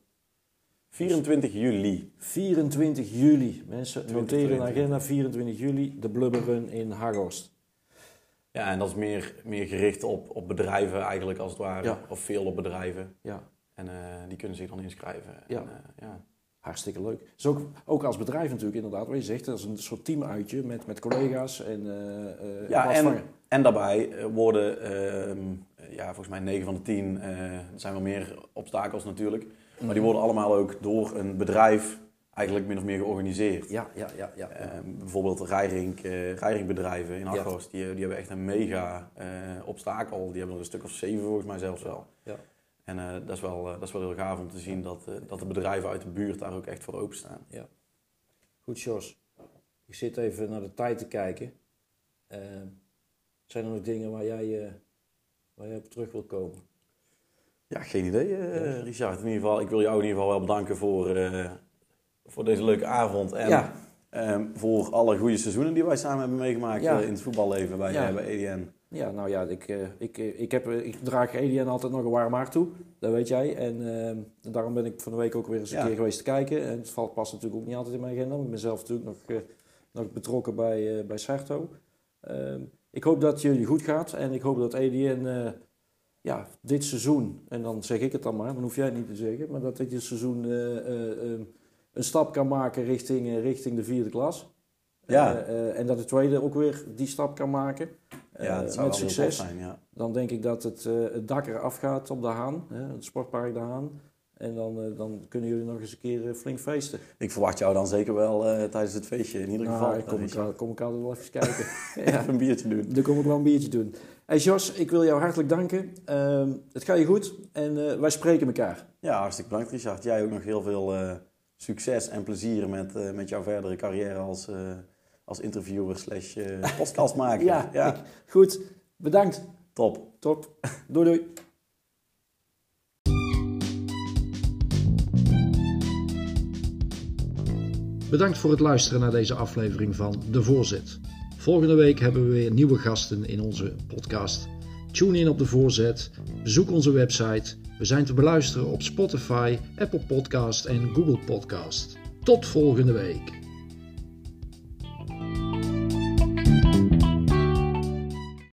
24 juli. 24 juli. Mensen noteren de agenda 24 juli de Blubber Run in Haghorst. Ja, en dat is meer, meer gericht op, op bedrijven eigenlijk als het ware. Ja. Of veel op bedrijven. Ja. En die kunnen zich dan inschrijven. Ja. En, ja. Hartstikke leuk. Dus ook, ook als bedrijf natuurlijk inderdaad, wat je zegt, dat is een soort teamuitje met, met collega's en uh, Ja, en, en daarbij worden, uh, ja, volgens mij 9 van de 10, uh, er zijn wel meer obstakels natuurlijk, mm. maar die worden allemaal ook door een bedrijf eigenlijk min of meer georganiseerd. Ja, ja, ja. ja, ja. bijvoorbeeld Rijrink, Rijrinkbedrijven in Argos, ja. die, die hebben echt een mega obstakel. Die hebben er een stuk of zeven volgens mij zelfs wel. Ja. En uh, dat, is wel, uh, dat is wel heel gaaf om te zien dat, uh, dat de bedrijven uit de buurt daar ook echt voor openstaan. Ja. Goed, Jos. Ik zit even naar de tijd te kijken. zijn er nog dingen waar jij, waar jij op terug wil komen? Ja, geen idee. Richard. In ieder geval, ik wil jou in ieder geval wel bedanken voor, voor deze leuke avond. En ja. um, voor alle goede seizoenen die wij samen hebben meegemaakt ja. in het voetballeven bij, ja. bij EDN. Ja, nou ja, ik, ik, ik, heb, ik draag EDN altijd nog een warm hart toe. Dat weet jij. En uh, daarom ben ik van de week ook weer eens een keer geweest te kijken. En het valt pas natuurlijk ook niet altijd in mijn agenda. Ik ben zelf natuurlijk nog, uh, nog betrokken bij, uh, bij Sarto. Uh, ik hoop dat jullie goed gaat. En ik hoop dat EDN ja, dit seizoen, en dan zeg ik het dan maar, dan hoef jij het niet te zeggen. Maar dat dit seizoen een stap kan maken richting, richting de vierde klas. Ja. en dat de tweede ook weer die stap kan maken. Ja, dat zou met succes. Zijn, ja. Dan denk ik dat het, het dak eraf gaat op de Haan, hè, het sportpark de Haan. En dan, dan kunnen jullie nog eens een keer flink feesten. Ik verwacht jou dan zeker wel tijdens het feestje, in ieder nou, geval. Ik kom, ik, kom ik altijd wel even kijken. (laughs) ja. een biertje doen. Dan kom ik wel een biertje doen. Hey Jos, ik wil jou hartelijk danken. Ehm, het gaat je goed en wij spreken elkaar. Ja, hartstikke bedankt Richard. Jij ook nog heel veel succes en plezier met, eh, met jouw verdere carrière als, eh, als interviewer slash eh, podcastmaker. (laughs) ja, goed. Bedankt. Top. Top. Doei doei. Bedankt voor het luisteren naar deze aflevering van De Voorzet. Volgende week hebben we weer nieuwe gasten in onze podcast. Tune in op De Voorzet, bezoek onze website we zijn te beluisteren op Spotify, Apple Podcast en Google Podcast. Tot volgende week.